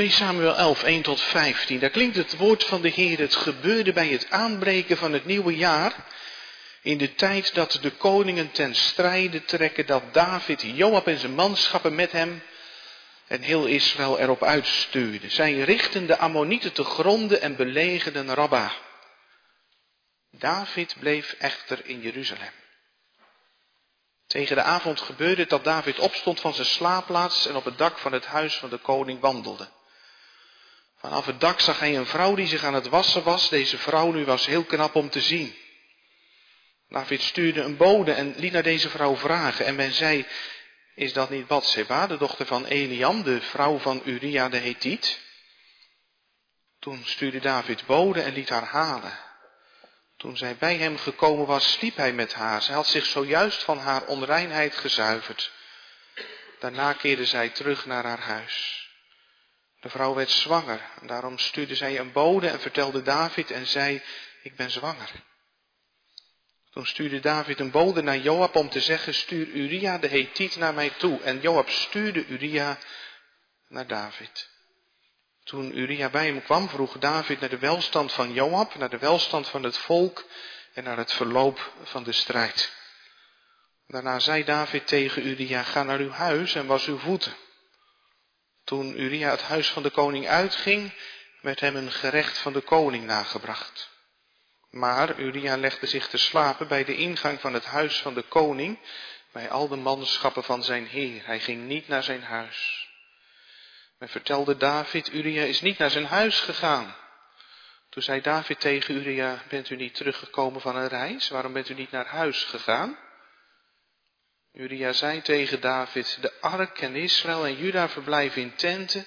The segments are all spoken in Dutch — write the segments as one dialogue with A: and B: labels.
A: 2 Samuel 11, 1 tot 15. Daar klinkt het woord van de Heer. Het gebeurde bij het aanbreken van het nieuwe jaar. In de tijd dat de koningen ten strijde trekken, dat David Joab en zijn manschappen met hem en heel Israël erop uitstuurde. Zij richtten de Ammonieten te gronden en belegerden Rabba. David bleef echter in Jeruzalem. Tegen de avond gebeurde het dat David opstond van zijn slaapplaats en op het dak van het huis van de koning wandelde. Vanaf het dak zag hij een vrouw die zich aan het wassen was. Deze vrouw nu was heel knap om te zien. David stuurde een bode en liet naar deze vrouw vragen. En men zei, is dat niet Bathseba, de dochter van Eliam, de vrouw van Uria de Hethiet? Toen stuurde David bode en liet haar halen. Toen zij bij hem gekomen was, sliep hij met haar. Zij had zich zojuist van haar onreinheid gezuiverd. Daarna keerde zij terug naar haar huis. De vrouw werd zwanger. En daarom stuurde zij een bode en vertelde David en zei, ik ben zwanger. Toen stuurde David een bode naar Joab om te zeggen, stuur Uria de Hethiet naar mij toe. En Joab stuurde Uria naar David. Toen Uria bij hem kwam, vroeg David naar de welstand van Joab, naar de welstand van het volk en naar het verloop van de strijd. Daarna zei David tegen Uria, ga naar uw huis en was uw voeten. Toen Uria het huis van de koning uitging, werd hem een gerecht van de koning nagebracht. Maar Uria legde zich te slapen bij de ingang van het huis van de koning, bij al de manschappen van zijn heer. Hij ging niet naar zijn huis. Men vertelde David, Uria is niet naar zijn huis gegaan. Toen zei David tegen Uria, bent u niet teruggekomen van een reis? Waarom bent u niet naar huis gegaan? Uria zei tegen David, de ark en Israël en Juda verblijven in tenten.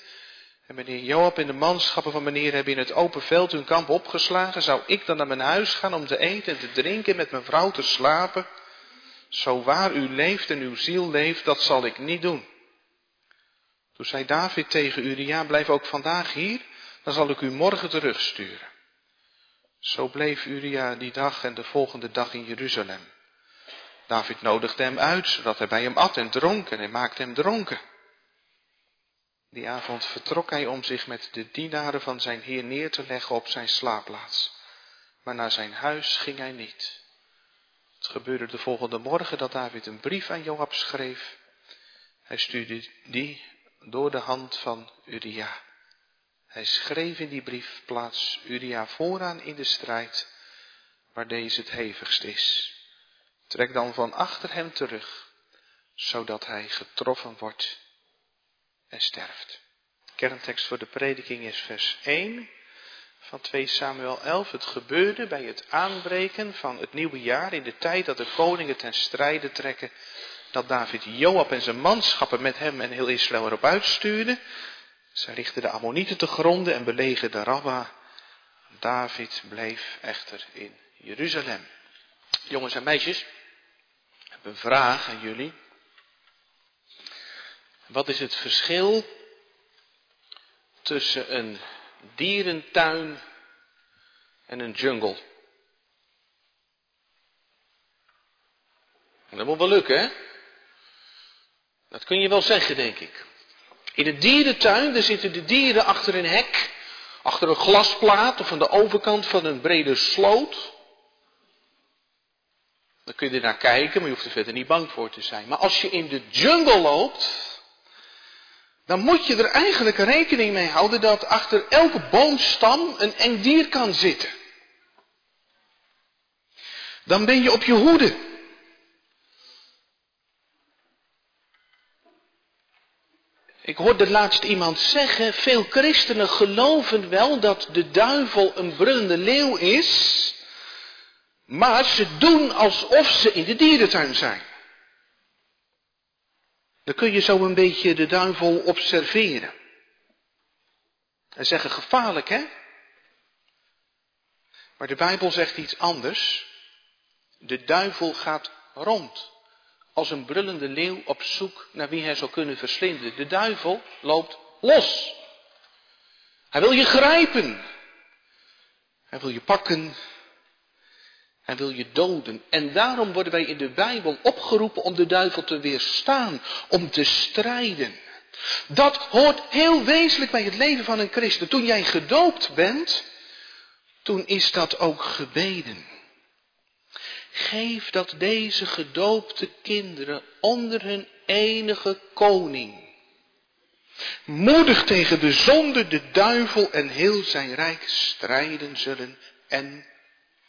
A: En meneer Joab en de manschappen van meneer hebben in het open veld hun kamp opgeslagen. Zou ik dan naar mijn huis gaan om te eten en te drinken, met mijn vrouw te slapen? Zo waar u leeft en uw ziel leeft, dat zal ik niet doen. Toen zei David tegen Uria, blijf ook vandaag hier, dan zal ik u morgen terugsturen. Zo bleef Uria die dag en de volgende dag in Jeruzalem. David nodigde hem uit, zodat hij bij hem at en dronk en hij maakte hem dronken. Die avond vertrok hij om zich met de dienaren van zijn heer neer te leggen op zijn slaapplaats. Maar naar zijn huis ging hij niet. Het gebeurde de volgende morgen dat David een brief aan Joab schreef. Hij stuurde die door de hand van Uria. Hij schreef in die brief, plaats Uria vooraan in de strijd, waar deze het hevigst is. Trek dan van achter hem terug, zodat hij getroffen wordt en sterft. kerntekst voor de prediking is vers 1 van 2 Samuel 11. Het gebeurde bij het aanbreken van het nieuwe jaar, in de tijd dat de koningen ten strijde trekken, dat David Joab en zijn manschappen met hem en heel Israël erop uitstuurde. Zij richtten de Ammonieten te gronden en belegerden Rabba. David bleef echter in Jeruzalem. Jongens en meisjes, een vraag aan jullie. Wat is het verschil tussen een dierentuin en een jungle? Dat moet wel lukken, hè? Dat kun je wel zeggen, denk ik. In een dierentuin, daar zitten de dieren achter een hek, achter een glasplaat of aan de overkant van een brede sloot. Dan kun je er naar kijken, maar je hoeft er verder niet bang voor te zijn. Maar als je in de jungle loopt, dan moet je er eigenlijk rekening mee houden dat achter elke boomstam een eng dier kan zitten. Dan ben je op je hoede. Ik hoorde laatst iemand zeggen, veel christenen geloven wel dat de duivel een brullende leeuw is, maar ze doen alsof ze in de dierentuin zijn. Dan kun je zo een beetje de duivel observeren. En zeggen gevaarlijk hè? Maar de Bijbel zegt iets anders. De duivel gaat rond als een brullende leeuw op zoek naar wie hij zou kunnen verslinden. De duivel loopt los. Hij wil je grijpen. Hij wil je pakken. Hij wil je doden. En daarom worden wij in de Bijbel opgeroepen om de duivel te weerstaan, om te strijden. Dat hoort heel wezenlijk bij het leven van een christen. Toen jij gedoopt bent, toen is dat ook gebeden. Geef dat deze gedoopte kinderen onder hun enige koning moedig tegen de zonde, de duivel en heel zijn rijk strijden zullen en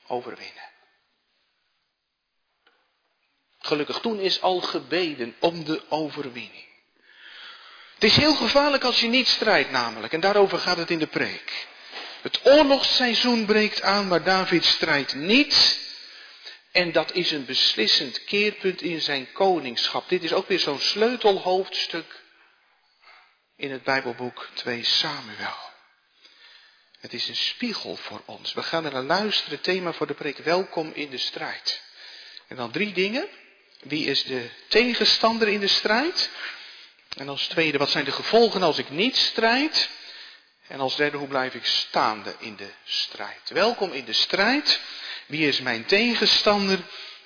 A: overwinnen. Gelukkig toen is al gebeden om de overwinning. Het is heel gevaarlijk als je niet strijdt namelijk, en daarover gaat het in de preek. Het oorlogsseizoen breekt aan, maar David strijdt niet. En dat is een beslissend keerpunt in zijn koningschap. Dit is ook weer zo'n sleutelhoofdstuk in het Bijbelboek 2 Samuel. Het is een spiegel voor ons. We gaan er naar luisteren. Thema voor de preek. Welkom in de strijd. En dan drie dingen. Wie is de tegenstander in de strijd? En als tweede, wat zijn de gevolgen als ik niet strijd? En als derde, hoe blijf ik staande in de strijd? Welkom in de strijd. Wie is mijn tegenstander?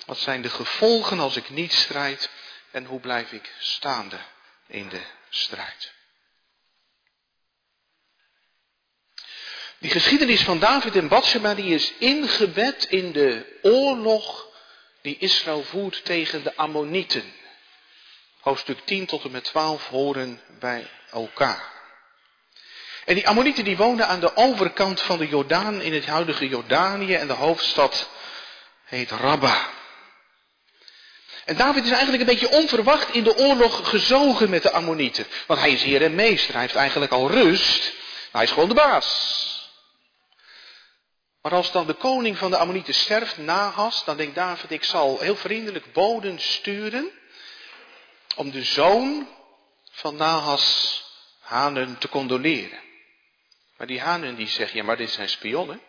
A: Wat zijn de gevolgen als ik niet strijd? En hoe blijf ik staande in de strijd? Die geschiedenis van David en Bathsheba die is ingebed in de oorlog die Israël voert tegen de Ammonieten. Hoofdstuk 10 tot en met 12 horen bij elkaar. En die Ammonieten die woonden aan de overkant van de Jordaan in het huidige Jordanië en de hoofdstad heet Rabba. En David is eigenlijk een beetje onverwacht in de oorlog gezogen met de Ammonieten. Want hij is heer en meester, hij heeft eigenlijk al rust. hij is gewoon de baas. Maar als dan de koning van de Ammonieten sterft, Nahas, dan denkt David, ik zal heel vriendelijk boden sturen om de zoon van Nahas Hanen te condoleren. Maar die Hanen die zegt, ja maar dit zijn spionnen.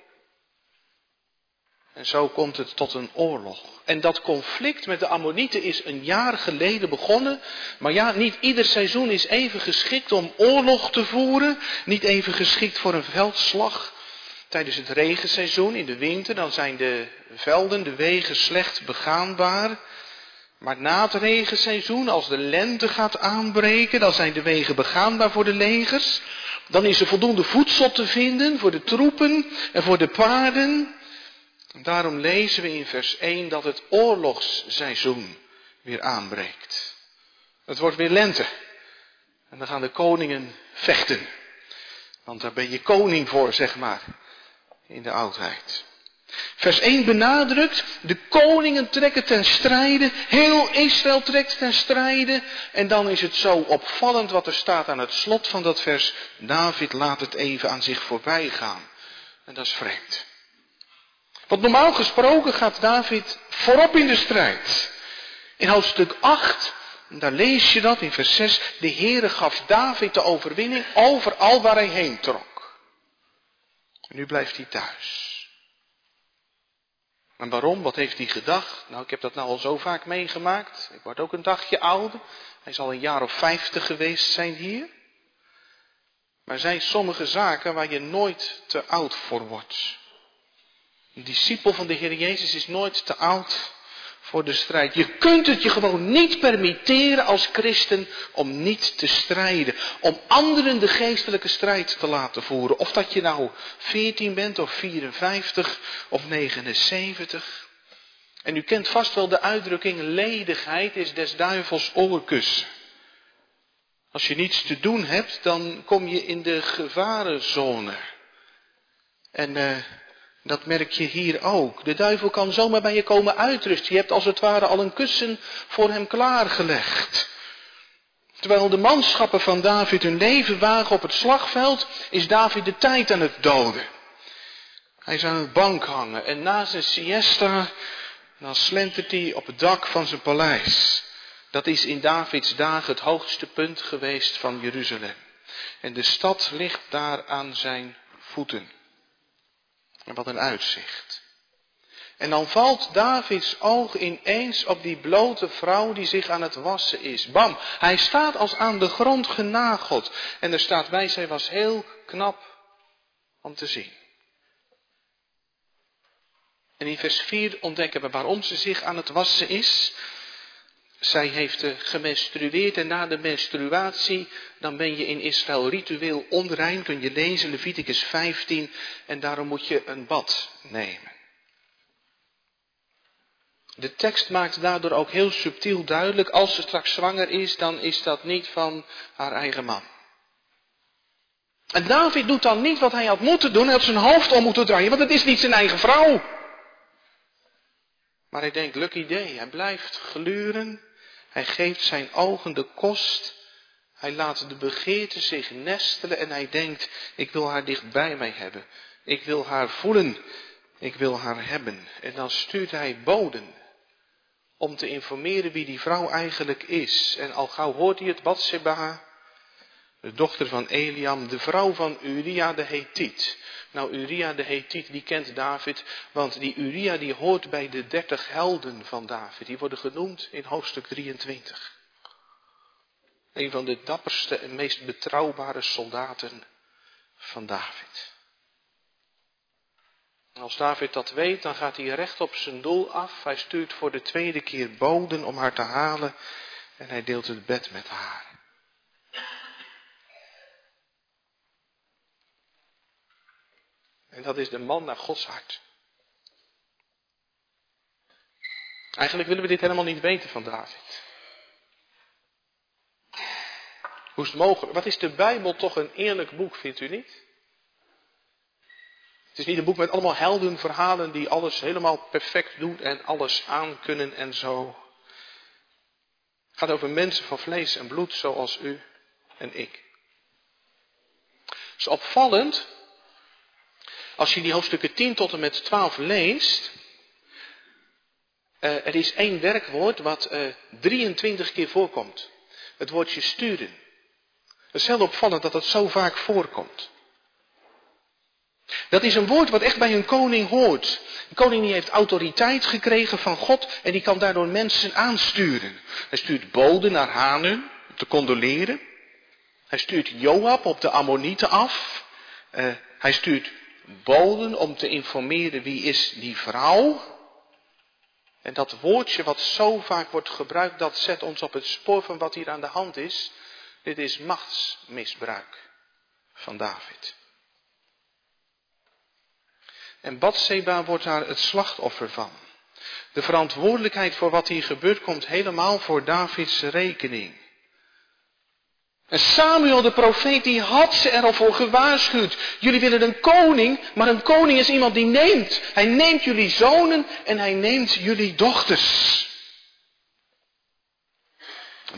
A: En zo komt het tot een oorlog. En dat conflict met de Ammonieten is een jaar geleden begonnen. Maar ja, niet ieder seizoen is even geschikt om oorlog te voeren. Niet even geschikt voor een veldslag. Tijdens het regenseizoen in de winter, dan zijn de velden, de wegen slecht begaanbaar. Maar na het regenseizoen, als de lente gaat aanbreken, dan zijn de wegen begaanbaar voor de legers. Dan is er voldoende voedsel te vinden voor de troepen en voor de paarden. daarom lezen we in vers 1 dat het oorlogsseizoen weer aanbreekt. Het wordt weer lente. En dan gaan de koningen vechten. Want daar ben je koning voor, zeg maar in de oudheid. Vers 1 benadrukt, de koningen trekken ten strijde, heel Israël trekt ten strijde. En dan is het zo opvallend wat er staat aan het slot van dat vers. David laat het even aan zich voorbij gaan. En dat is vreemd. Want normaal gesproken gaat David voorop in de strijd. In hoofdstuk 8, daar lees je dat in vers 6, de Heere gaf David de overwinning overal waar hij heen trok. En nu blijft hij thuis. En waarom? Wat heeft hij gedacht? Nou, ik heb dat nou al zo vaak meegemaakt. Ik word ook een dagje ouder. Hij zal een jaar of vijftig geweest zijn hier. Maar er zijn sommige zaken waar je nooit te oud voor wordt. Een discipel van de Heer Jezus is nooit te oud voor de strijd. Je kunt het je gewoon niet permitteren als christen om niet te strijden. Om anderen de geestelijke strijd te laten voeren. Of dat je nou 14 bent of 54 of 79. En u kent vast wel de uitdrukking ledigheid is des duivels oorkus. Als je niets te doen hebt, dan kom je in de gevarenzone. En uh, dat merk je hier ook. De duivel kan zomaar bij je komen uitrusten. Je hebt als het ware al een kussen voor hem klaargelegd. Terwijl de manschappen van David hun leven wagen op het slagveld, is David de tijd aan het doden. Hij is aan het bank hangen en na zijn siesta, dan slentert hij op het dak van zijn paleis. Dat is in Davids dagen het hoogste punt geweest van Jeruzalem. En de stad ligt daar aan zijn voeten. En wat een uitzicht. En dan valt Davids oog ineens op die blote vrouw die zich aan het wassen is. Bam, hij staat als aan de grond genageld. En er staat bij, zij was heel knap om te zien. En in vers 4 ontdekken we waarom ze zich aan het wassen is. Zij heeft gemenstrueerd en na de menstruatie, dan ben je in Israël ritueel onrein, kun je lezen, Leviticus 15, en daarom moet je een bad nemen. De tekst maakt daardoor ook heel subtiel duidelijk, als ze straks zwanger is, dan is dat niet van haar eigen man. En David doet dan niet wat hij had moeten doen, hij had zijn hoofd om moeten draaien, want het is niet zijn eigen vrouw. Maar hij denkt, lucky idee, hij blijft gluren, hij geeft zijn ogen de kost, hij laat de begeerte zich nestelen en hij denkt, ik wil haar dicht bij mij hebben, ik wil haar voelen, ik wil haar hebben. En dan stuurt hij boden om te informeren wie die vrouw eigenlijk is. En al gauw hoort hij het, Batseba, de dochter van Eliam, de vrouw van Uria de Hethiet. Nou, Uria de Hethiet, die kent David, want die Uria die hoort bij de dertig helden van David. Die worden genoemd in hoofdstuk 23. Een van de dapperste en meest betrouwbare soldaten van David. Als David dat weet, dan gaat hij recht op zijn doel af. Hij stuurt voor de tweede keer boden om haar te halen en hij deelt het bed met haar. En dat is de man naar Gods hart. Eigenlijk willen we dit helemaal niet weten van David. Hoe is het mogelijk? Wat is de Bijbel toch een eerlijk boek, vindt u niet? Het is niet een boek met allemaal heldenverhalen die alles helemaal perfect doen en alles aankunnen en zo. Het gaat over mensen van vlees en bloed zoals u en ik. Het is opvallend als je die hoofdstukken 10 tot en met 12 leest. Uh, er is één werkwoord wat uh, eh, 23 keer voorkomt. Het woordje sturen. Het is heel opvallend dat dat zo vaak voorkomt. Dat is een woord wat echt bij een koning hoort. Een koning die heeft autoriteit gekregen van God en die kan daardoor mensen aansturen. Hij stuurt boden naar Hanun om te condoleren. Hij stuurt Joab op de Ammonieten af. Uh, hij stuurt boden om te informeren wie is die vrouw. En dat woordje wat zo vaak wordt gebruikt, dat zet ons op het spoor van wat hier aan de hand is. Dit is machtsmisbruik van David. En Batseba wordt daar het slachtoffer van. De verantwoordelijkheid voor wat hier gebeurt komt helemaal voor Davids rekening. En Samuel de profeet die had ze er al voor gewaarschuwd. Jullie willen een koning, maar een koning is iemand die neemt. Hij neemt jullie zonen en hij neemt jullie dochters.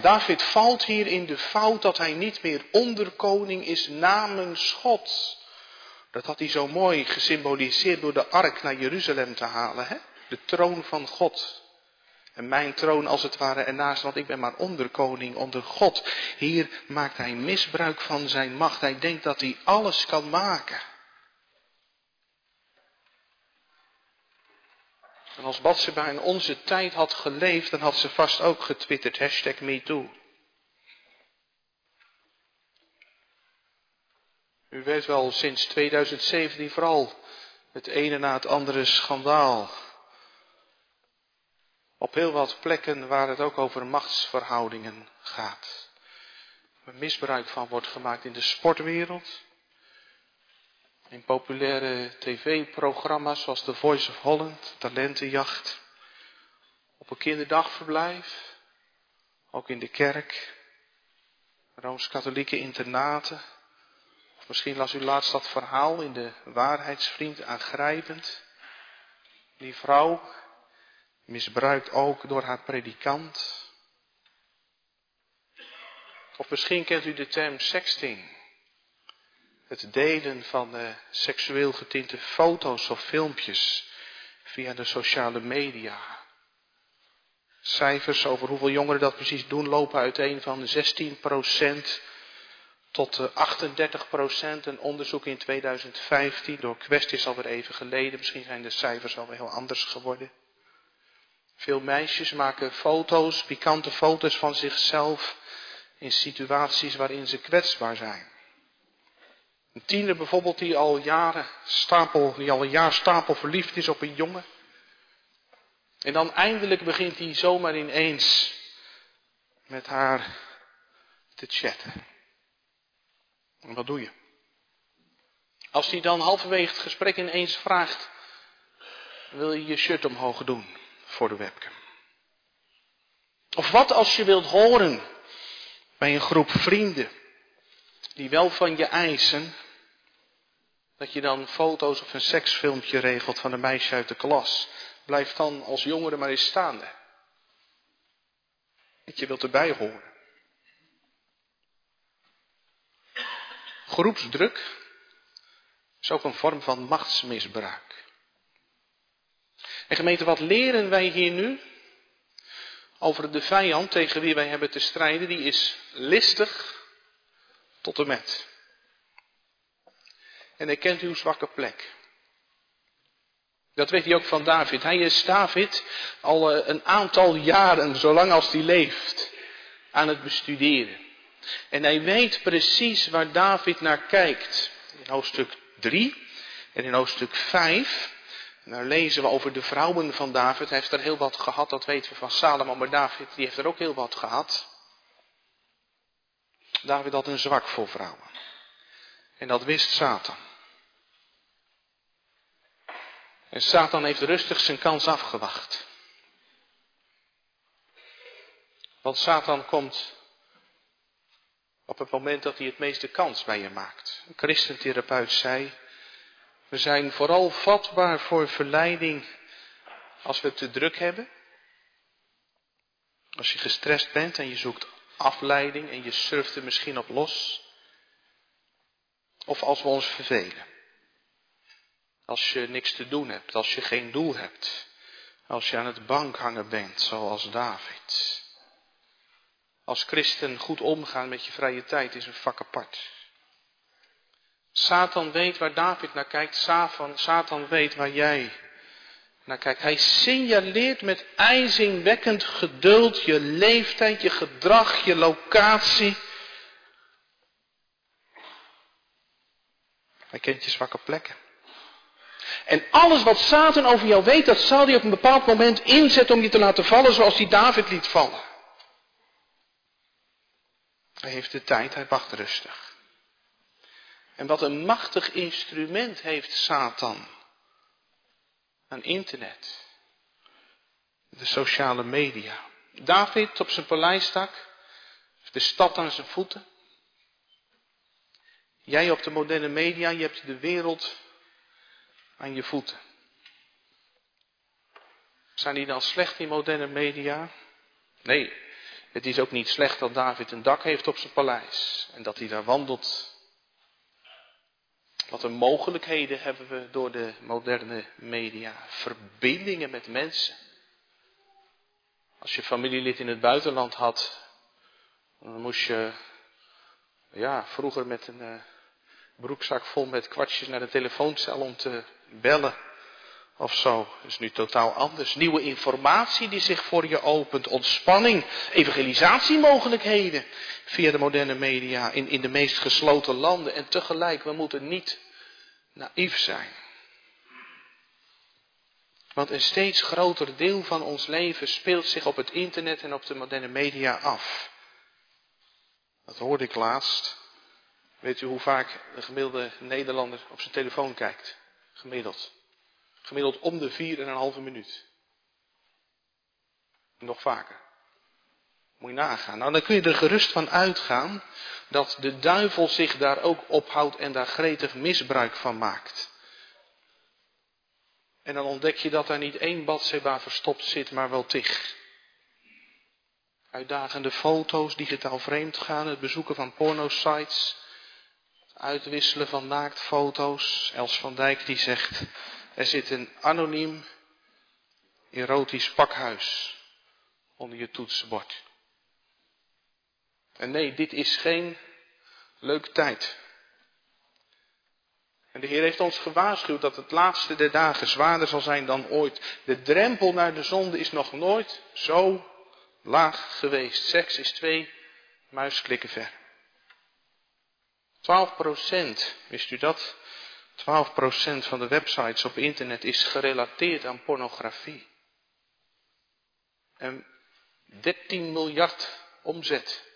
A: David valt hier in de fout dat hij niet meer onderkoning is namens God. Dat had hij zo mooi gesymboliseerd door de ark naar Jeruzalem te halen. Hè? De troon van God. En mijn troon als het ware ernaast, want ik ben maar onderkoning onder God. Hier maakt hij misbruik van zijn macht. Hij denkt dat hij alles kan maken. En als Batseba in onze tijd had geleefd, dan had ze vast ook getwitterd, hashtag MeToo. U weet wel, sinds 2017 vooral het ene na het andere schandaal. Op heel wat plekken waar het ook over machtsverhoudingen gaat. Waar misbruik van wordt gemaakt in de sportwereld. In populaire tv-programma's zoals The Voice of Holland, Talentenjacht. Op een kinderdagverblijf. Ook in de kerk. Rooms-katholieke internaten. Of misschien las u laatst dat verhaal in de Waarheidsvriend aangrijpend. Die vrouw misbruikt ook door haar predikant. Of misschien kent u de term sexting. Het delen van uh, seksueel getinte foto's of filmpjes via de sociale media. Cijfers over hoeveel jongeren dat precies doen lopen uiteen van 16% tot 38 procent. Een onderzoek in 2015 door Quest is alweer even geleden. Misschien zijn de cijfers alweer heel anders geworden. Veel meisjes maken foto's, pikante foto's van zichzelf in situaties waarin ze kwetsbaar zijn. Een tiener bijvoorbeeld die al jaren stapel, die al een jaar stapel verliefd is op een jongen. En dan eindelijk begint hij zomaar ineens met haar te chatten. En wat doe je? Als hij dan halverwege het gesprek ineens vraagt, wil je je shirt omhoog doen voor de webcam? Of wat als je wilt horen bij een groep vrienden die wel van je eisen, dat je dan foto's of een seksfilmpje regelt van een meisje uit de klas. Blijf dan als jongere maar eens staande. Dat je wilt erbij horen. Groepsdruk is ook een vorm van machtsmisbruik. En gemeente, wat leren wij hier nu? Over de vijand tegen wie wij hebben te strijden, die is listig tot en met. En hij kent uw zwakke plek. Dat weet hij ook van David. Hij is David al eh, een aantal jaren, zolang als hij leeft, aan het bestuderen. En hij weet precies waar David naar kijkt. In hoofdstuk 3 en in hoofdstuk 5. Daar lezen we over de vrouwen van David. Hij heeft er heel wat gehad, dat weten we van Salomo. Maar David die heeft er ook heel wat gehad. David had een zwak voor vrouwen. En dat wist Satan. En Satan heeft rustig zijn kans afgewacht. Want Satan komt op het moment dat hij het meeste kans bij je maakt. Een christentherapeut zei, we zijn vooral vatbaar voor verleiding als we het te druk hebben. Als je gestrest bent en je zoekt afleiding en je surft er misschien op los. Of als we ons vervelen. Als je niks te doen hebt, als je geen doel hebt. Als je aan het bank hangen bent, zoals David. Als christen goed omgaan met je vrije tijd is een vak apart. Satan weet waar David naar kijkt. Satan, Satan weet waar jij naar kijkt. Hij signaleert met ijzingwekkend geduld je leeftijd, je gedrag, je locatie. Hij kent je zwakke plekken. En alles wat Satan over jou weet, dat zal hij op een bepaald moment inzetten om je te laten vallen zoals hij David liet vallen. Hij heeft de tijd, hij wacht rustig. En wat een machtig instrument heeft Satan aan internet. De sociale media. David op zijn paleisdak, de stad aan zijn voeten. Jij op de moderne media, je hebt de wereld aan je voeten. Zijn die dan slecht in moderne media? Nee, het is ook niet slecht dat David een dak heeft op zijn paleis en dat hij daar wandelt. Wat een mogelijkheden hebben we door de moderne media. Verbindingen met mensen. Als je familielid in het buitenland had, dan moest je, ja, vroeger met een uh, broekzak vol met kwartjes naar de telefooncel om te bellen of zo. Is nu totaal anders. Nieuwe informatie die zich voor je opent. Ontspanning. Evangelisatiemogelijkheden. Via de moderne media in, in de meest gesloten landen. En tegelijk, we moeten niet naïef zijn. Want een steeds groter deel van ons leven speelt zich op het internet en op de moderne media af. Dat hoorde ik laatst. Weet u hoe vaak de gemiddelde Nederlander op zijn telefoon kijkt? Gemiddeld. Gemiddeld om de vier en een halve minuut. Nog vaker. Moet je nagaan. Nou, dan kun je er gerust van uitgaan dat de duivel zich daar ook ophoudt en daar gretig misbruik van maakt. En dan ontdek je dat er niet één badseba verstopt zit, maar wel tig. Uitdagende foto's, digitaal vreemd gaan, het bezoeken van pornosites, uitwisselen van naaktfoto's. Els van Dijk die zegt, er zit een anoniem erotisch pakhuis onder je toetsenbord. En nee, dit is geen leuke tijd. En de Heer heeft ons gewaarschuwd dat het laatste der dagen zwaarder zal zijn dan ooit. De drempel naar de zonde is nog nooit zo laag geweest. Seks is twee muisklikken ver. 12 procent, wist u dat? 12% van de websites op internet is gerelateerd aan pornografie. En 13 miljard omzet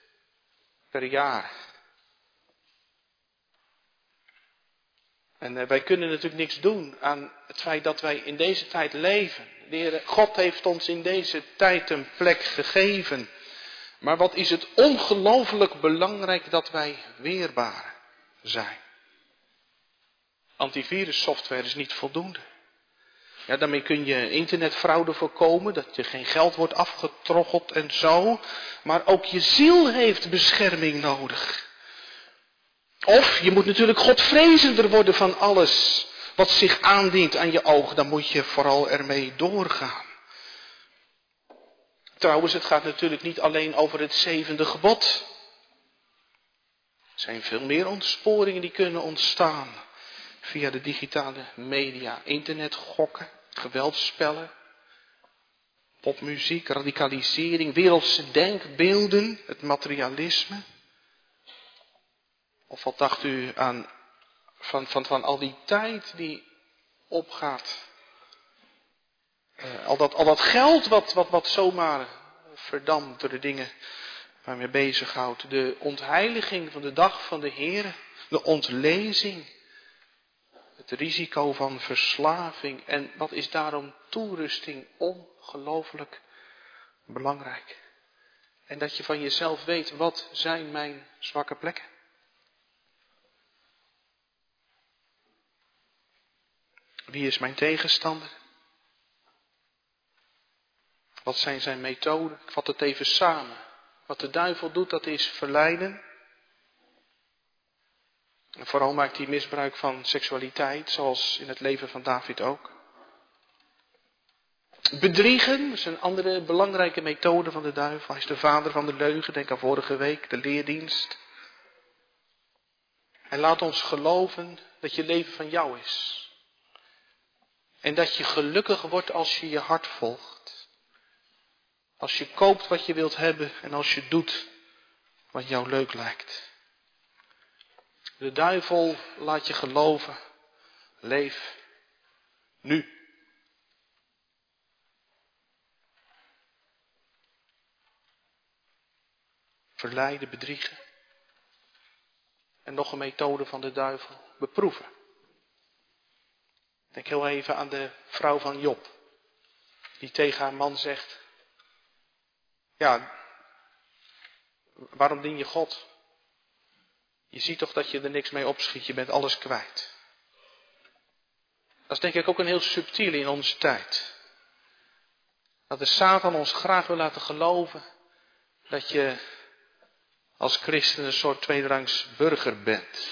A: per jaar. En eh, wij kunnen natuurlijk niks doen aan het feit dat wij in deze tijd leven. De God heeft ons in deze tijd een plek gegeven. Maar wat is het ongelooflijk belangrijk dat wij weerbaar zijn. Antivirussoftware is niet voldoende. Ja, daarmee kun je internetfraude voorkomen, dat je geen geld wordt afgetroggeld en zo. Maar ook je ziel heeft bescherming nodig. Of je moet natuurlijk godvrezender worden van alles wat zich aandient aan je oog. Dan moet je vooral ermee doorgaan. Trouwens, het gaat natuurlijk niet alleen over het zevende gebod. Er zijn veel meer ontsporingen die kunnen ontstaan via de digitale media, internet, gokken, geweldspellen, popmuziek, radicalisering, wereldse denkbeelden, het materialisme. Of wat dacht u aan van, van, van al die tijd die opgaat? Uh, al, dat, al dat geld wat, wat, wat zomaar verdampt door de dingen waarmee bezighoudt. De ontheiliging van de dag van de Heer. De ontlezing. Het risico van verslaving. En wat is daarom toerusting ongelooflijk belangrijk. En dat je van jezelf weet, wat zijn mijn zwakke plekken? Wie is mijn tegenstander? Wat zijn zijn methoden? Ik vat het even samen. Wat de duivel doet, dat is verleiden. En vooral maakt hij misbruik van seksualiteit, zoals in het leven van David ook. Bedriegen is een andere belangrijke methode van de duivel. Hij is de vader van de leugen, denk aan vorige week, de leerdienst. Hij laat ons geloven dat je leven van jou is. En dat je gelukkig wordt als je je hart volgt. Als je koopt wat je wilt hebben en als je doet wat jou leuk lijkt. De duivel laat je geloven. Leef nu. Verleiden, bedriegen. En nog een methode van de duivel. Beproeven. Denk heel even aan de vrouw van Job. Die tegen haar man zegt. Ja, waarom dien je God? Je ziet toch dat je er niks mee opschiet, je bent alles kwijt. Dat is denk ik ook een heel subtiele in onze tijd. Dat de Satan ons graag wil laten geloven dat je als christen een soort tweederangs burger bent.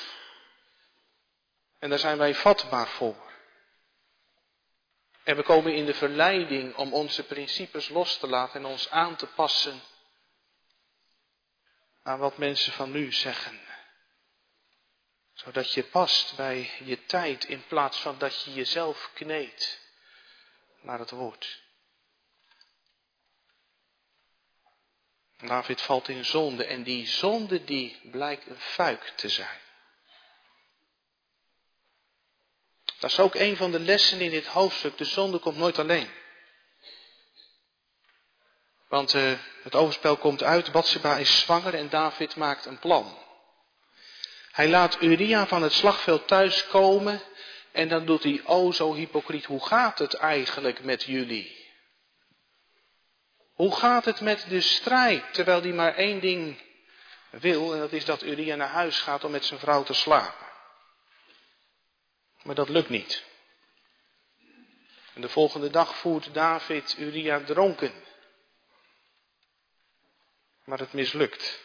A: En daar zijn wij vatbaar voor. En we komen in de verleiding om onze principes los te laten en ons aan te passen aan wat mensen van nu zeggen. Zodat je past bij je tijd in plaats van dat je jezelf kneedt naar het woord. David valt in zonde en die zonde die blijkt een fuik te zijn. Dat is ook een van de lessen in dit hoofdstuk. De zonde komt nooit alleen. Want uh, het overspel komt uit, Batseba is zwanger en David maakt een plan. Hij laat Uria van het slagveld thuiskomen en dan doet hij, oh zo hypocriet, hoe gaat het eigenlijk met jullie? Hoe gaat het met de strijd, terwijl hij maar één ding wil, en dat is dat Uria naar huis gaat om met zijn vrouw te slapen. Maar dat lukt niet. En de volgende dag voert David Uria dronken. Maar het mislukt.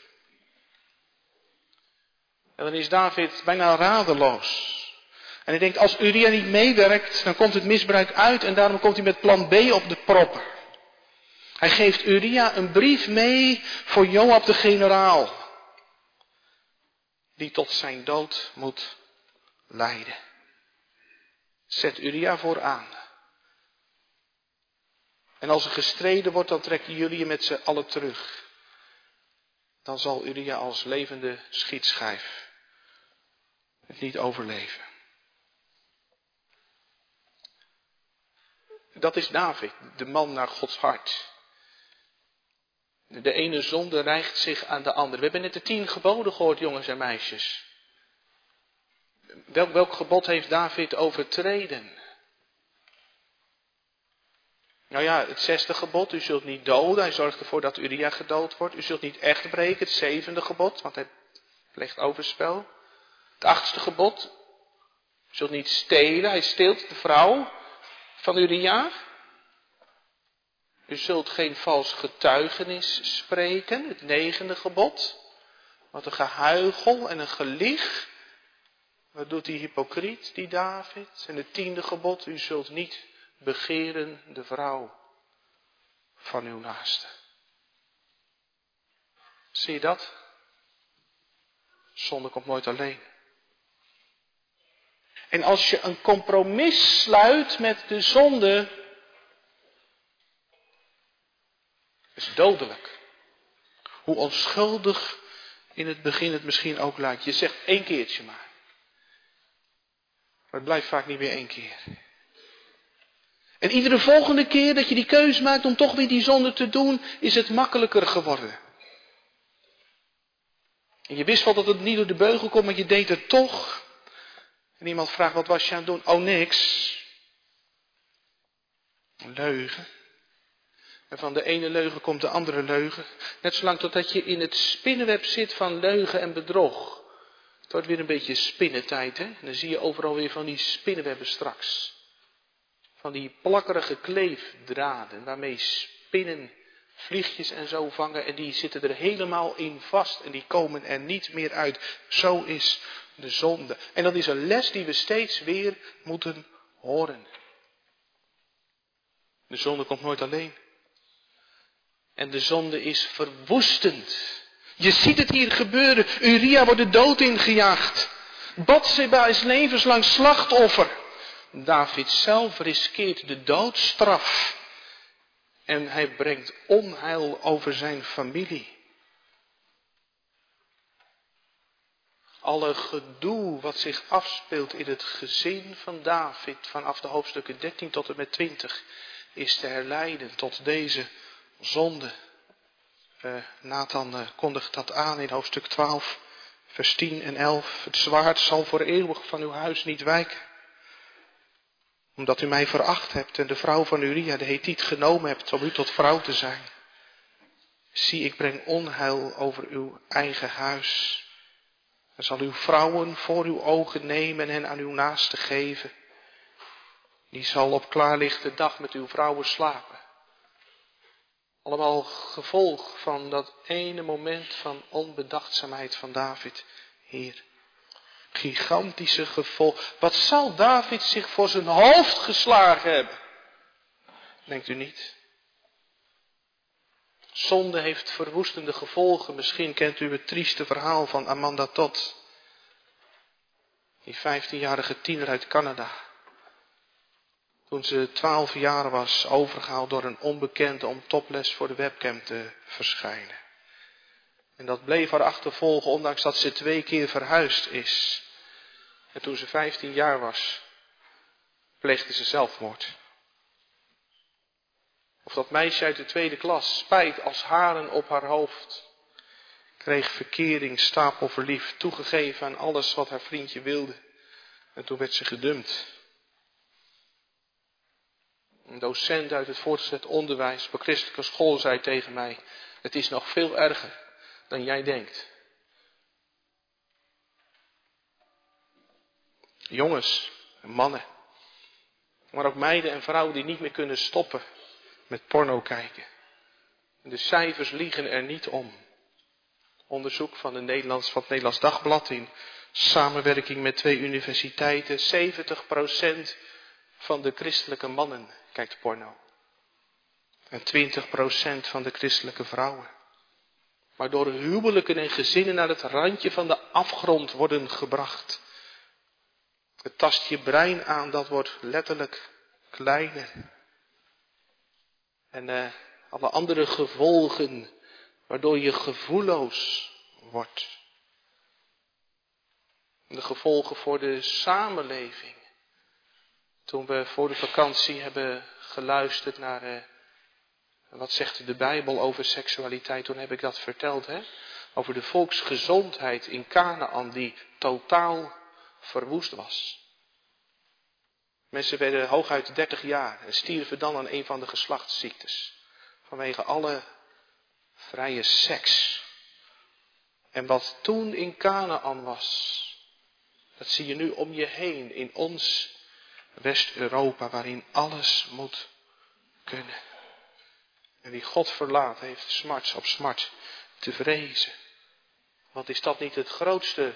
A: En dan is David bijna radeloos. En hij denkt, als Uria niet meewerkt, dan komt het misbruik uit en daarom komt hij met plan B op de proppen. Hij geeft Uria een brief mee voor Joab de generaal. Die tot zijn dood moet leiden. Zet Uria vooraan. En als er gestreden wordt, dan trekken jullie je met z'n allen terug. Dan zal Uria als levende schietschijf het niet overleven. Dat is David, de man naar Gods hart. De ene zonde rijgt zich aan de andere. We hebben net de tien geboden gehoord, jongens en meisjes. Welk, welk gebod heeft David overtreden? Nou ja, het zesde gebod, u zult niet doden. Hij zorgt ervoor dat Uria gedood wordt. U zult niet echt breken, het zevende gebod, want hij pleegt overspel. Het achtste gebod, u zult niet stelen. Hij steelt de vrouw van Uria. U zult geen vals getuigenis spreken, het negende gebod. Wat een gehuigel en een gelieg. Wat doet die hypocriet, die David? En het tiende gebod, u zult niet begeren de vrouw van uw naaste. Zie je dat? Zonde komt nooit alleen. En als je een compromis sluit met de zonde, is dodelijk. Hoe onschuldig in het begin het misschien ook lijkt. Je zegt één keertje maar. Maar het blijft vaak niet meer één keer. En iedere volgende keer dat je die keus maakt om toch weer die zonde te doen, is het makkelijker geworden. En je wist wel dat het niet door de beugel komt, maar je deed het toch. En iemand vraagt, wat was je aan het doen? Oh, niks. Een leugen. En van de ene leugen komt de andere leugen. Net zolang totdat je in het spinnenweb zit van leugen en bedrog. Het wordt weer een beetje spinnentijd, hè? En dan zie je overal weer van die spinnenwebben straks. Van die plakkerige kleefdraden waarmee spinnen vliegjes en zo vangen en die zitten er helemaal in vast en die komen er niet meer uit. Zo is de zonde. En dat is een les die we steeds weer moeten horen. De zonde komt nooit alleen. En de zonde is verwoestend. Je ziet het hier gebeuren. Uria wordt de dood ingejaagd. Batseba is levenslang slachtoffer. David zelf riskeert de doodstraf. En hij brengt onheil over zijn familie. Alle gedoe wat zich afspeelt in het gezin van David vanaf de hoofdstukken 13 tot en met 20 is te herleiden tot deze zonde. Uh, Nathan uh, kondigt dat aan in hoofdstuk 12, vers 10 en 11. Het zwaard zal voor eeuwig van uw huis niet wijken. Omdat u mij veracht hebt en de vrouw van Uria, de Hethiet, genomen hebt om u tot vrouw te zijn. Zie, ik breng onheil over uw eigen huis. En zal uw vrouwen voor uw ogen nemen en hen aan uw naaste geven. Die zal op klaarlichte dag met uw vrouwen slapen. Allemaal gevolg van dat ene moment van onbedachtzaamheid van David hier. Gigantische gevolg. Wat zal David zich voor zijn hoofd geslagen hebben? Denkt u niet? Zonde heeft verwoestende gevolgen. Misschien kent u het trieste verhaal van Amanda Todd. Die 15-jarige tiener uit Canada toen ze twaalf jaar was, overgehaald door een onbekende om toples voor de webcam te verschijnen. En dat bleef haar achtervolgen, ondanks dat ze twee keer verhuisd is. En toen ze vijftien jaar was, pleegde ze zelfmoord. Of dat meisje uit de tweede klas, spijt als haren op haar hoofd, kreeg verkering, stapelverliefd, toegegeven aan alles wat haar vriendje wilde. En toen werd ze gedumpt. Een docent uit het voortgezet onderwijs op christelijke school zei tegen mij, het is nog veel erger dan jij denkt. Jongens en mannen, maar ook meiden en vrouwen die niet meer kunnen stoppen met porno kijken. De cijfers liegen er niet om. Onderzoek van, de Nederlands, van het Nederlands Dagblad in samenwerking met twee universiteiten. 70% van de christelijke mannen kijkt porno. En 20% van de christelijke vrouwen. Waardoor huwelijken en gezinnen naar het randje van de afgrond worden gebracht. Het tast je brein aan, dat wordt letterlijk kleiner. En uh, alle andere gevolgen, waardoor je gevoelloos wordt. De gevolgen voor de samenleving. Toen we voor de vakantie hebben geluisterd naar uh, Wat zegt de Bijbel over seksualiteit? Toen heb ik dat verteld, hè? Over de volksgezondheid in Canaan die totaal verwoest was. Mensen werden hooguit 30 jaar en stierven dan aan een van de geslachtsziektes. Vanwege alle vrije seks. En wat toen in Canaan was, dat zie je nu om je heen in ons West-Europa, waarin alles moet kunnen. En wie God verlaat, heeft smart op smart te vrezen. Want is dat niet het grootste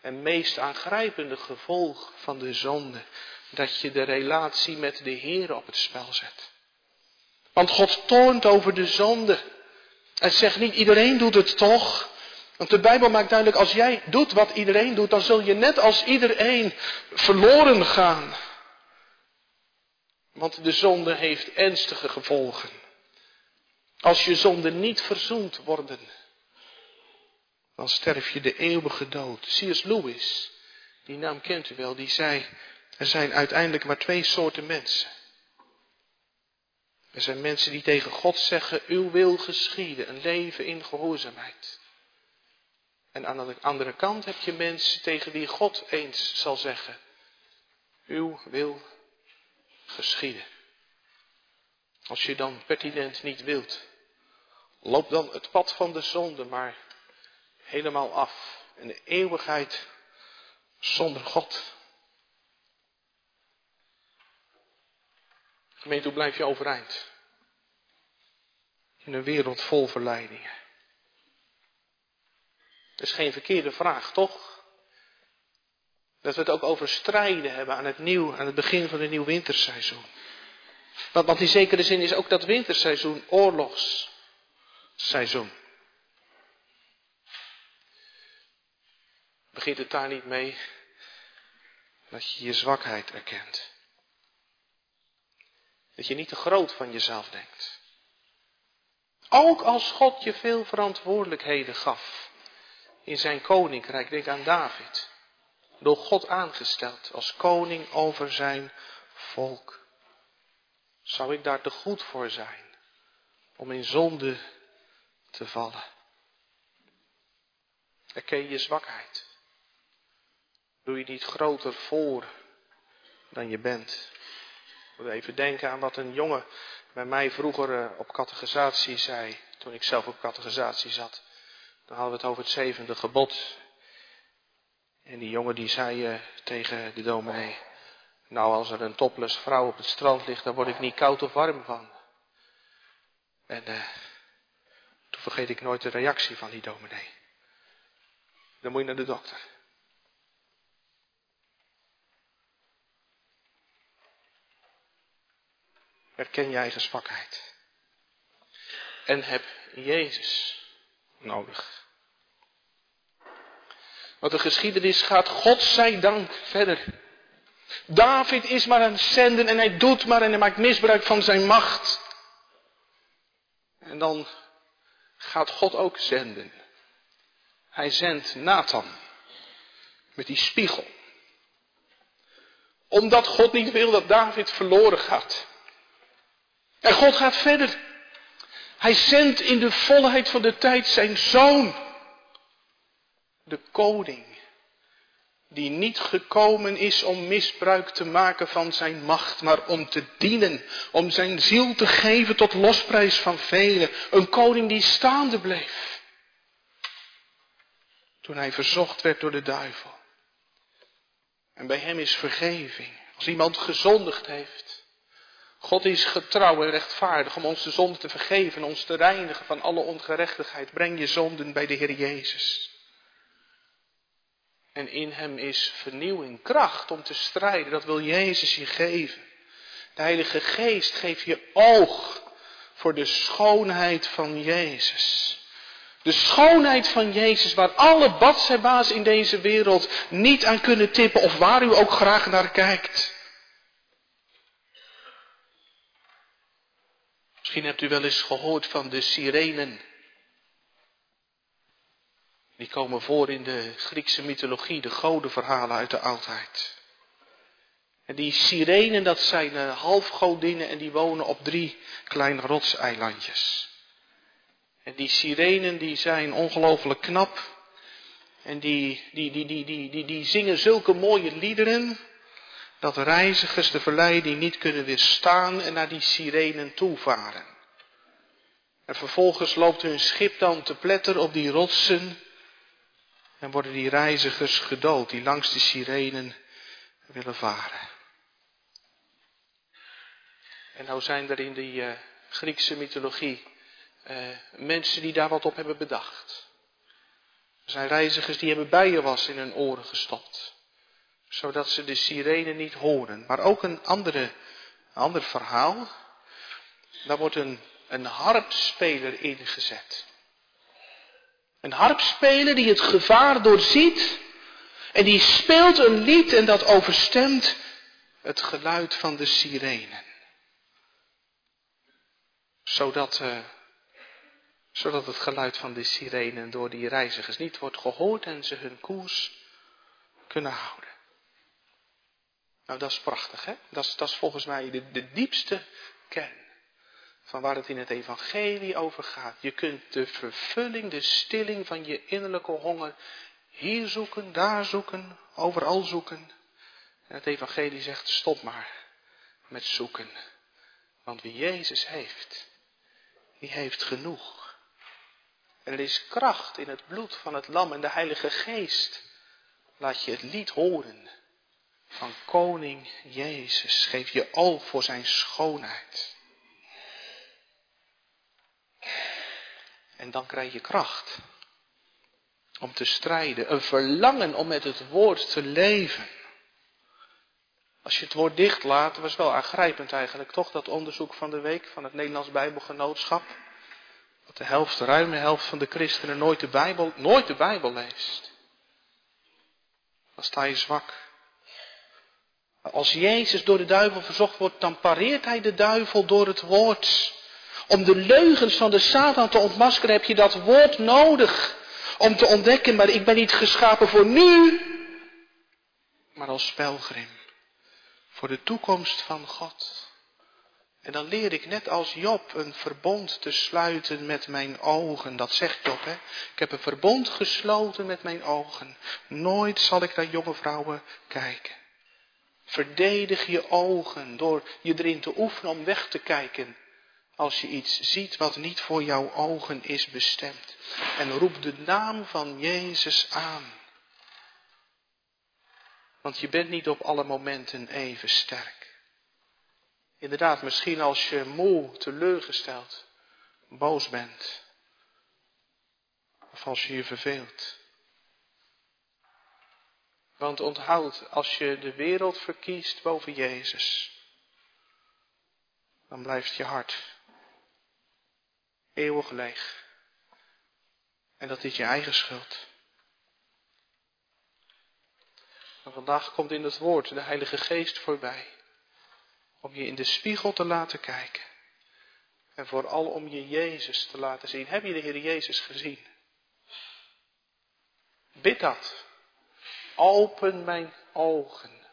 A: en meest aangrijpende gevolg van de zonde? Dat je de relatie met de Heer op het spel zet. Want God toont over de zonde. En zegt niet iedereen doet het toch. Want de Bijbel maakt duidelijk, als jij doet wat iedereen doet, dan zul je net als iedereen verloren gaan. Want de zonde heeft ernstige gevolgen. Als je zonde niet verzoend worden, dan sterf je de eeuwige dood. C.S. Lewis, die naam kent u wel, die zei, er zijn uiteindelijk maar twee soorten mensen. Er zijn mensen die tegen God zeggen, uw wil geschieden, een leven in gehoorzaamheid. En aan de andere kant heb je mensen tegen wie God eens zal zeggen, uw wil geschieden. Als je dan pertinent niet wilt, loop dan het pad van de zonde maar helemaal af. En de eeuwigheid zonder God. Gemeente, hoe blijf je overeind? In een wereld vol verleidingen. Dat is geen verkeerde vraag, toch? Dat we het ook over strijden hebben aan het nieuw, aan het begin van een nieuw winterseizoen. Want, want in zekere zin is ook dat winterseizoen oorlogsseizoen. Begint het daar niet mee dat je je zwakheid erkent? Dat je niet te groot van jezelf denkt. Ook als God je veel verantwoordelijkheden gaf in zijn koninkrijk, denk aan David, door God aangesteld als koning over zijn volk. Zou ik daar te goed voor zijn om in zonde te vallen? Erken je zwakheid. Doe je niet groter voor dan je bent. Moet even denken aan wat een jongen bij mij vroeger eh, op catechisatie zei, toen ik zelf op catechisatie zat. Dan hadden we het over het zevende gebod. En die jongen die zei uh, tegen de dominee, nou als er een topless vrouw op het strand ligt, dan word ik niet koud of warm van. En uh, toen vergeet ik nooit de reactie van die dominee. Dan moet je naar de dokter. Herken je eigen zwakheid. En heb Jezus nodig. Want de geschiedenis gaat, God zij dank, verder. David is maar aan het zenden en hij doet maar en hij maakt misbruik van zijn macht. En dan gaat God ook zenden. Hij zendt Nathan met die spiegel. Omdat God niet wil dat David verloren gaat. En God gaat verder. Hij zendt in de volheid van de tijd zijn zoon. De koning. Die niet gekomen is om misbruik te maken van zijn macht, maar om te dienen. Om zijn ziel te geven tot losprijs van velen. Een koning die staande bleef. Toen hij verzocht werd door de duivel. En bij hem is vergeving. Als iemand gezondigd heeft. God is getrouw en rechtvaardig om ons de zonde te vergeven, ons te reinigen van alle ongerechtigheid. Breng je zonden bij de Heer Jezus. En in hem is vernieuwing, kracht om te strijden. Dat wil Jezus je geven. De Heilige Geest geeft je oog voor de schoonheid van Jezus. De schoonheid van Jezus, waar alle badseba's in deze wereld niet aan kunnen tippen of waar u ook graag naar kijkt. Misschien hebt u wel eens gehoord van de sirenen. Die komen voor in de Griekse mythologie, de godenverhalen uit de oudheid. En die sirenen, dat zijn uh, halfgodinnen en die wonen op drie kleine rotseilandjes. En die sirenen die zijn ongelooflijk knap. En die, die, die, die, die, die, die zingen zulke mooie liederen. Dat reizigers de verleiding niet kunnen weerstaan en naar die sirenen toevaren. En vervolgens loopt hun schip dan te pletter op die rotsen. En worden die reizigers gedood die langs de sirenen willen varen. En nou zijn er in die uh, Griekse mythologie uh, mensen die daar wat op hebben bedacht. Er zijn reizigers die hebben bijenwas in hun oren gestopt. Zodat ze de sirene niet horen. Maar ook een andere, ander verhaal. Daar wordt een, een harpspeler ingezet. Een harpspeler die het gevaar doorziet. En die speelt een lied en dat overstemt het geluid van de sirenen. Zodat, uh, zodat het geluid van de sirenen door die reizigers niet wordt gehoord en ze hun koers kunnen houden. Nou, dat is prachtig, hè? Dat is, dat is volgens mij de, diepste kern van waar het in het evangelie over gaat. Je kunt de vervulling, de stilling van je innerlijke honger hier zoeken, daar zoeken, overal zoeken. En het evangelie zegt, stop maar met zoeken. Want wie Jezus heeft, die heeft genoeg. En er is kracht in het bloed van het lam en de Heilige Geest. Laat je het lied horen van Koning Jezus. Geef je oog voor zijn schoonheid. En dan krijg je kracht om te strijden. Een verlangen om met het woord te leven. Als je het woord dicht laat, was wel aangrijpend eigenlijk, toch? Dat onderzoek van de week van het Nederlands Bijbelgenootschap. Dat de helft, de ruime helft van de christenen nooit de Bijbel, nooit de Bijbel leest. Dan sta je zwak. Als Jezus door de duivel verzocht wordt, dan pareert hij de duivel door het woord. Om de leugens van de Satan te ontmaskeren heb je dat woord nodig. Om te ontdekken, maar ik ben niet geschapen voor nu, maar als pelgrim. Voor de toekomst van God. En dan leer ik net als Job een verbond te sluiten met mijn ogen. Dat zegt Job, hè. Ik heb een verbond gesloten met mijn ogen. Nooit zal ik naar jonge vrouwen kijken. Verdedig je ogen door je erin te oefenen om weg te kijken als je iets ziet wat niet voor jouw ogen is bestemd. En roep de naam van Jezus aan. Want je bent niet op alle momenten even sterk. Inderdaad, misschien als je moe, teleurgesteld, boos bent. Of als je je verveelt. Want onthoud, als je de wereld verkiest boven Jezus, dan blijft je hart eeuwig leeg. En dat is je eigen schuld. Maar vandaag komt in het woord de Heilige Geest voorbij. Om je in de spiegel te laten kijken. En vooral om je Jezus te laten zien. Heb je de Heer Jezus gezien? Bid dat. Open mijn ogen.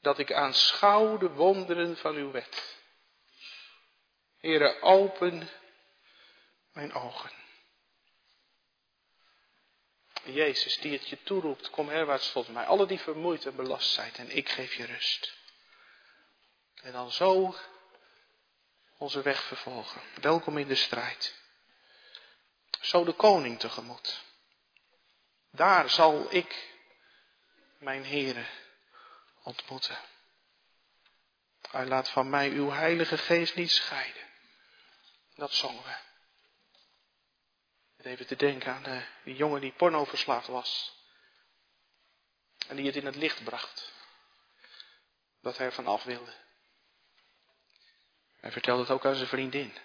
A: Dat ik aanschouw de wonderen van uw wet. Heere, open mijn ogen. Jezus, die het je toeroept, kom herwaarts tot mij. Alle die vermoeid en belast zijn, en ik geef je rust. En dan zo onze weg vervolgen. Welkom in de strijd. Zo de koning tegemoet. Daar zal ik mijn heren ontmoeten. Hij laat van mij uw heilige geest niet scheiden. Dat zongen we. Even te denken aan de, die jongen die porno verslaafd was. En die het in het licht bracht. Dat hij ervan af wilde. Hij vertelde het ook aan zijn vriendin.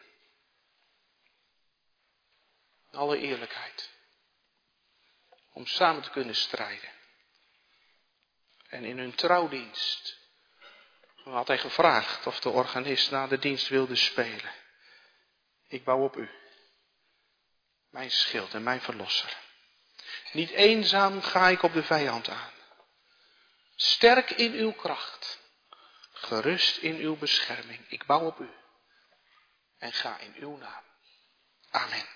A: Alle eerlijkheid. Om samen te kunnen strijden. En in hun trouwdienst had hij gevraagd of de organist na de dienst wilde spelen. Ik bouw op u. Mijn schild en mijn verlosser. Niet eenzaam ga ik op de vijand aan. Sterk in uw kracht. Gerust in uw bescherming. Ik bouw op u. En ga in uw naam. Amen.